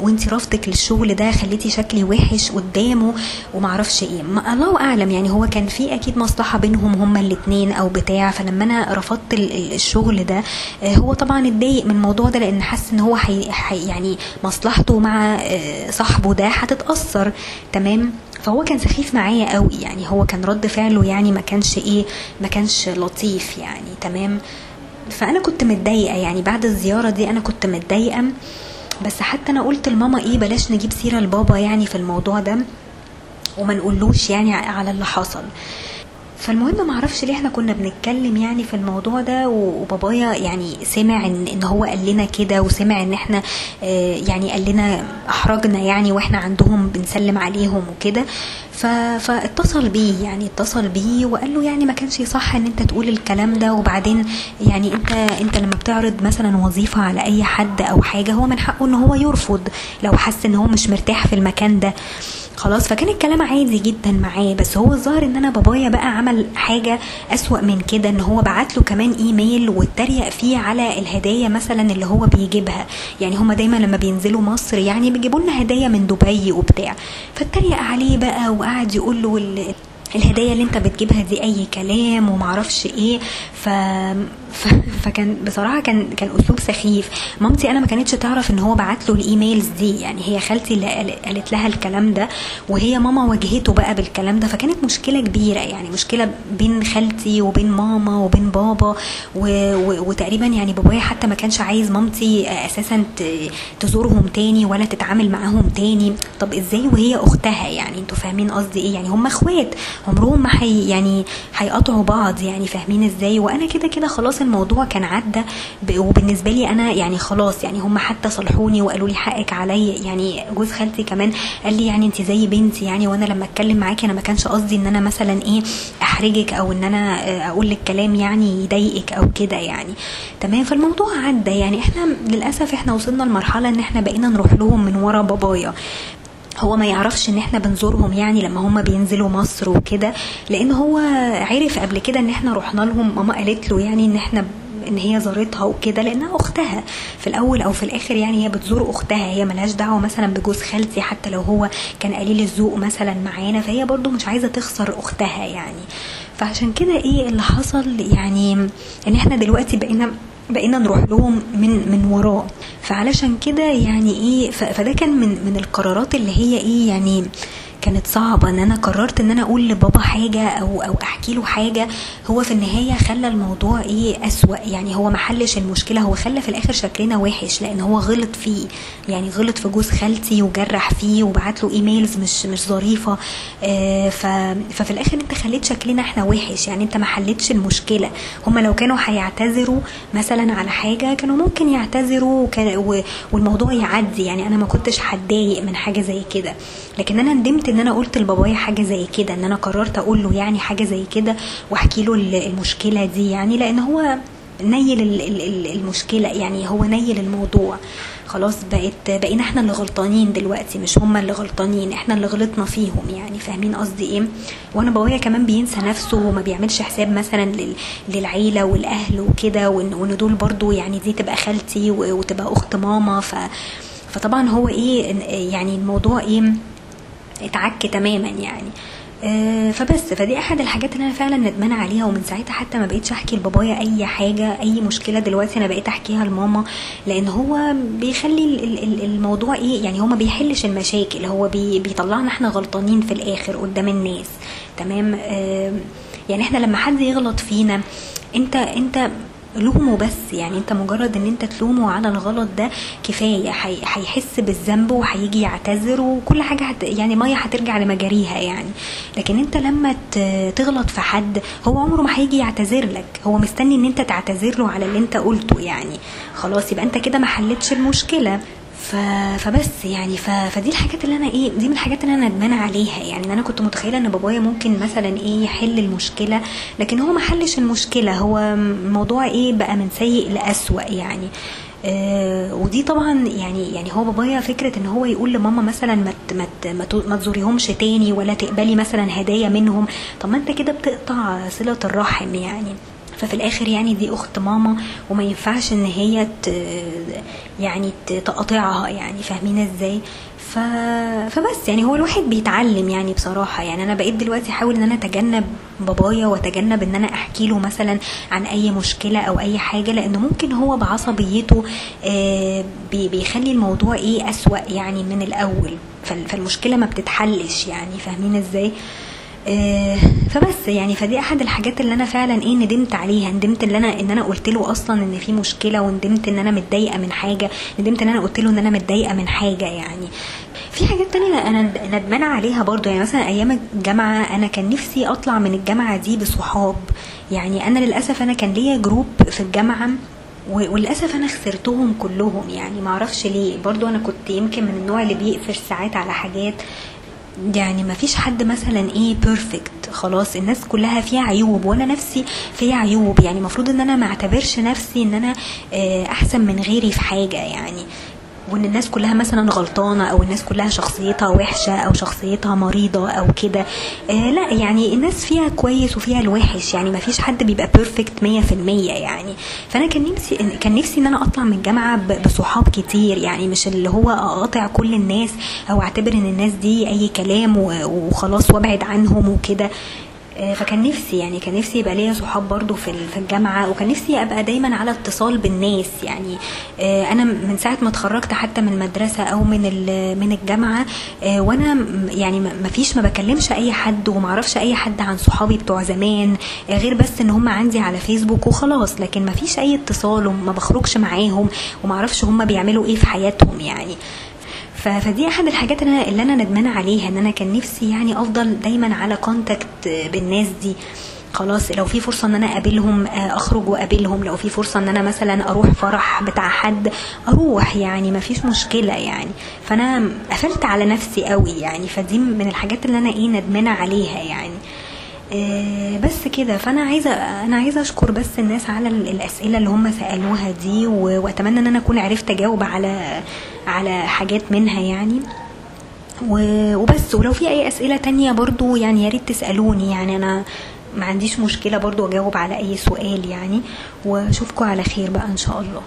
وأنت رفضك للشغل ده خليتي شكلي وحش قدامه ومعرفش إيه. ما الله أعلم يعني هو كان في أكيد مصلحة بينهم هما الاتنين أو بتاع. فلما أنا رفضت الشغل ده آه، هو طبعا اتضايق من الموضوع ده لأن حس إن هو حي يعني مصلحته مع آه، صاحبه ده هتتأثر. تمام؟ فهو كان سخيف معايا قوي يعني هو كان رد فعله يعني ما كانش إيه ما كانش لطيف يعني تمام؟ فأنا كنت متضايقة يعني بعد الزيارة دي أنا كنت متضايقة بس حتى أنا قلت لماما إيه بلاش نجيب سيرة لبابا يعني في الموضوع ده وما نقولوش يعني على اللي حصل. فالمهم ما أعرفش ليه إحنا كنا بنتكلم يعني في الموضوع ده وبابايا يعني سمع ان, إن هو قال لنا كده وسمع ان إحنا آه يعني قال لنا احرجنا يعني وإحنا عندهم بنسلم عليهم وكده. فاتصل بيه يعني اتصل بيه وقال له يعني ما كانش صح ان انت تقول الكلام ده وبعدين يعني انت انت لما بتعرض مثلا وظيفة على أي حد أو حاجة هو من حقه إن هو يرفض لو حس إن هو مش مرتاح في المكان ده. خلاص فكان الكلام عادي جدا معاه بس هو الظاهر إن أنا بابايا بقى عمل حاجة أسوأ من كده إن هو بعت له كمان إيميل واتريق فيه على الهدايا مثلا اللي هو بيجيبها. يعني هما دايما لما بينزلوا مصر يعني بيجيبوا لنا هدايا من دبي وبتاع. فاتريق عليه بقى وقعد يقول له الهدايا اللي أنت بتجيبها دي أي كلام ومعرفش إيه ف فكان بصراحة كان كان أسلوب سخيف. مامتي أنا ما كانتش تعرف إن هو بعت له الإيميلز دي. يعني هي خالتي اللي قالت لها الكلام ده وهي ماما واجهته بقى بالكلام ده. فكانت مشكلة كبيرة. يعني مشكلة بين خالتي وبين ماما وبين بابا و... و... وتقريبا يعني بابايا حتى ما كانش عايز مامتي أساسا. تزورهم تاني ولا تتعامل معاهم تاني. طب إزاي وهي أختها؟ يعني أنتوا فاهمين قصدي إيه؟ يعني هم إخوات عمرهم ما حي يعني هيقطعوا بعض. يعني فاهمين إزاي؟ وأنا كده كده خلاص الموضوع كان عدى وبالنسبة لي أنا يعني خلاص يعني هم حتى صلحوني وقالوا لي حقك عليا يعني جوز خالتي كمان قال لي يعني انت زي بنتي يعني وأنا لما أتكلم معاكي أنا ما كانش قصدي إن أنا مثلا إيه أحرجك أو إن أنا أقول لك كلام يعني يضايقك أو كده يعني. تمام؟ فالموضوع عدى يعني. إحنا للأسف إحنا وصلنا لمرحلة إن إحنا بقينا نروح لهم من ورا بابايا. هو ما يعرفش إن إحنا بنزورهم يعني لما هم بينزلوا مصر وكده لأن هو عرف قبل كده إن إحنا رحنا لهم ماما قالت له يعني إن إحنا إن هي زارتها وكده لأنها أختها. في الأول أو في الآخر يعني هي بتزور أختها هي ملهاش دعوة مثلا بجوز خالتي حتى لو هو كان قليل الذوق مثلا معانا فهي برضو مش عايزة تخسر أختها يعني. فعشان كده إيه اللي حصل يعني إن إحنا دلوقتي بقينا بقينا نروح لهم من من وراه فعلشان كده يعني إيه فده كان من من القرارات اللي هي إيه يعني كانت صعبة إن أنا قررت إن أنا أقول لبابا حاجة أو أو أحكي له حاجة. هو في النهاية خلى الموضوع إيه أسوأ. يعني هو ما حلش المشكلة هو خلى في الآخر شكلنا وحش لأن هو غلط فيه يعني غلط في جوز خالتي وجرح فيه وبعت له إيميلز مش مش ظريفة. آه ففي الآخر أنت خليت شكلنا إحنا وحش. يعني أنت ما حلتش المشكلة. هما لو كانوا هيعتذروا مثلا على حاجة كانوا ممكن يعتذروا والموضوع يعدي. يعني أنا ما كنتش هتضايق من حاجة زي كده. لكن أنا ندمت إن أنا قلت لبابايا حاجة زي كده إن أنا قررت أقول له يعني حاجة زي كده وأحكي له المشكلة دي يعني لأن هو نيل المشكلة يعني هو نيل الموضوع. خلاص بقت بقينا إحنا اللي غلطانين دلوقتي مش هما اللي غلطانين إحنا اللي غلطنا فيهم يعني فاهمين قصدي إيه؟ وأنا بابايا كمان بينسى نفسه وما بيعملش حساب مثلا للعيلة والأهل وكده وإن دول برضو يعني دي تبقى خالتي وتبقى أخت ماما ف فطبعا هو إيه يعني الموضوع إيه؟ اتعك تماما يعني. آه فبس فدي أحد الحاجات اللي أنا فعلا ندمانه عليها ومن ساعتها حتى ما بقيتش أحكي لبابايا أي حاجة أي مشكلة دلوقتي أنا بقيت أحكيها لماما لأن هو بيخلي الموضوع إيه يعني هو ما بيحلش المشاكل هو بي بيطلعنا إحنا غلطانين في الآخر قدام الناس. تمام؟ آه يعني إحنا لما حد يغلط فينا أنت أنت لومه بس يعني انت مجرد ان انت تلومه على الغلط ده كفاية هيحس بالذنب وهيجي يعتذر وكل حاجة هت يعني مية هترجع لمجاريها يعني. لكن انت لما تغلط في حد هو عمره ما هيجي يعتذر لك هو مستني ان انت تعتذر له على اللي انت قلته يعني. خلاص يبقى انت كده ما حلتش المشكلة. فبس يعني فدي الحاجات اللي أنا إيه دي من الحاجات اللي أنا ندمانه عليها. يعني أنا كنت متخيلة إن بابايا ممكن مثلا إيه يحل المشكلة لكن هو ما حلش المشكلة. هو الموضوع إيه بقى من سيء لأسوأ يعني. آه ودي طبعا يعني يعني هو بابايا فكرة إن هو يقول لماما مثلا ما ما ما تزوريهمش تاني ولا تقبلي مثلا هدايا منهم. طب ما أنت كده بتقطع صلة الرحم يعني. ففي الآخر يعني دي أخت ماما وما ينفعش إن هي. يعني تقاطعها يعني فاهمين إزاي؟ ف... فبس يعني هو الواحد بيتعلم يعني بصراحة. يعني أنا بقيت دلوقتي أحاول إن أنا أتجنب بابايا وأتجنب إن أنا أحكي له مثلا عن أي مشكلة أو أي حاجة لأنه ممكن هو بعصبيته آه، بي- بيخلي الموضوع إيه أسوأ يعني من الأول. فال- فالمشكلة ما بتتحلش يعني فاهمين إزاي؟ آه، فبس يعني فدي أحد الحاجات اللي أنا فعلا إيه ندمت عليها ندمت ان أنا إن أنا قلت له أصلا إن في مشكلة وندمت إن أنا متضايقة من حاجة ندمت إن أنا قلت له إن أنا متضايقة من حاجة يعني. في حاجات تانية أنا ندمانة عليها برضو يعني مثلا أيام الجامعة أنا كان نفسي أطلع من الجامعة دي بصحاب. يعني أنا للأسف أنا كان ليا جروب في الجامعة و- وللأسف أنا خسرتهم كلهم يعني معرفش ليه. برضو أنا كنت يمكن من النوع اللي بيقفش ساعات على حاجات. يعني ما فيش حد مثلا إيه perfect خلاص الناس كلها فيها عيوب وأنا نفسي فيها عيوب. يعني المفروض إن أنا ما أعتبرش نفسي إن أنا آه، أحسن من غيري في حاجة يعني. وإن الناس كلها مثلا غلطانة أو الناس كلها شخصيتها وحشة أو شخصيتها مريضة أو كده آه لا يعني الناس فيها كويس وفيها الوحش يعني ما فيش حد بيبقى perfect 100% يعني. فأنا كان نفسي كان نفسي إن أنا أطلع من الجامعة بصحاب كتير يعني مش اللي هو أقاطع كل الناس أو أعتبر إن الناس دي أي كلام وخلاص وأبعد عنهم وكده. فكان نفسي يعني كان نفسي يبقى ليا صحاب برضو في ال- في الجامعة وكان نفسي أبقى دايما على اتصال بالناس يعني. آه، أنا من ساعة ما اتخرجت حتى من المدرسة أو من من الجامعة آه، وأنا يعني ما فيش ما بكلمش أي حد وما أعرفش أي حد عن صحابي بتوع زمان آه، غير بس إن هم عندي على فيسبوك وخلاص. لكن ما فيش أي اتصال وما بخرجش معاهم وما أعرفش هم بيعملوا إيه في حياتهم يعني. فدي أحد الحاجات اللي أنا اللي أنا ندمانه عليها إن أنا كان نفسي يعني أفضل دايما على كونتاكت بالناس دي. خلاص لو في فرصة إن أنا أقابلهم آه، أخرج وأقابلهم. لو في فرصة إن أنا مثلا أروح فرح بتاع حد أروح يعني ما فيش مشكلة يعني. فأنا قفلت على نفسي قوي يعني. فدي من الحاجات اللي أنا إيه ندمانة عليها يعني. آه، بس كده. فأنا عايزه أنا عايزة أشكر بس الناس على ال- الأسئلة اللي هم سألوها دي وأتمنى إن أنا أكون عرفت أجاوب على على حاجات منها يعني. وبس. ولو في أي أسئلة تانية برضو يعني يا ريت تسألوني. يعني أنا ما عنديش مشكلة برضو أجاوب على أي سؤال يعني. وأشوفكم على خير بقى إن شاء الله.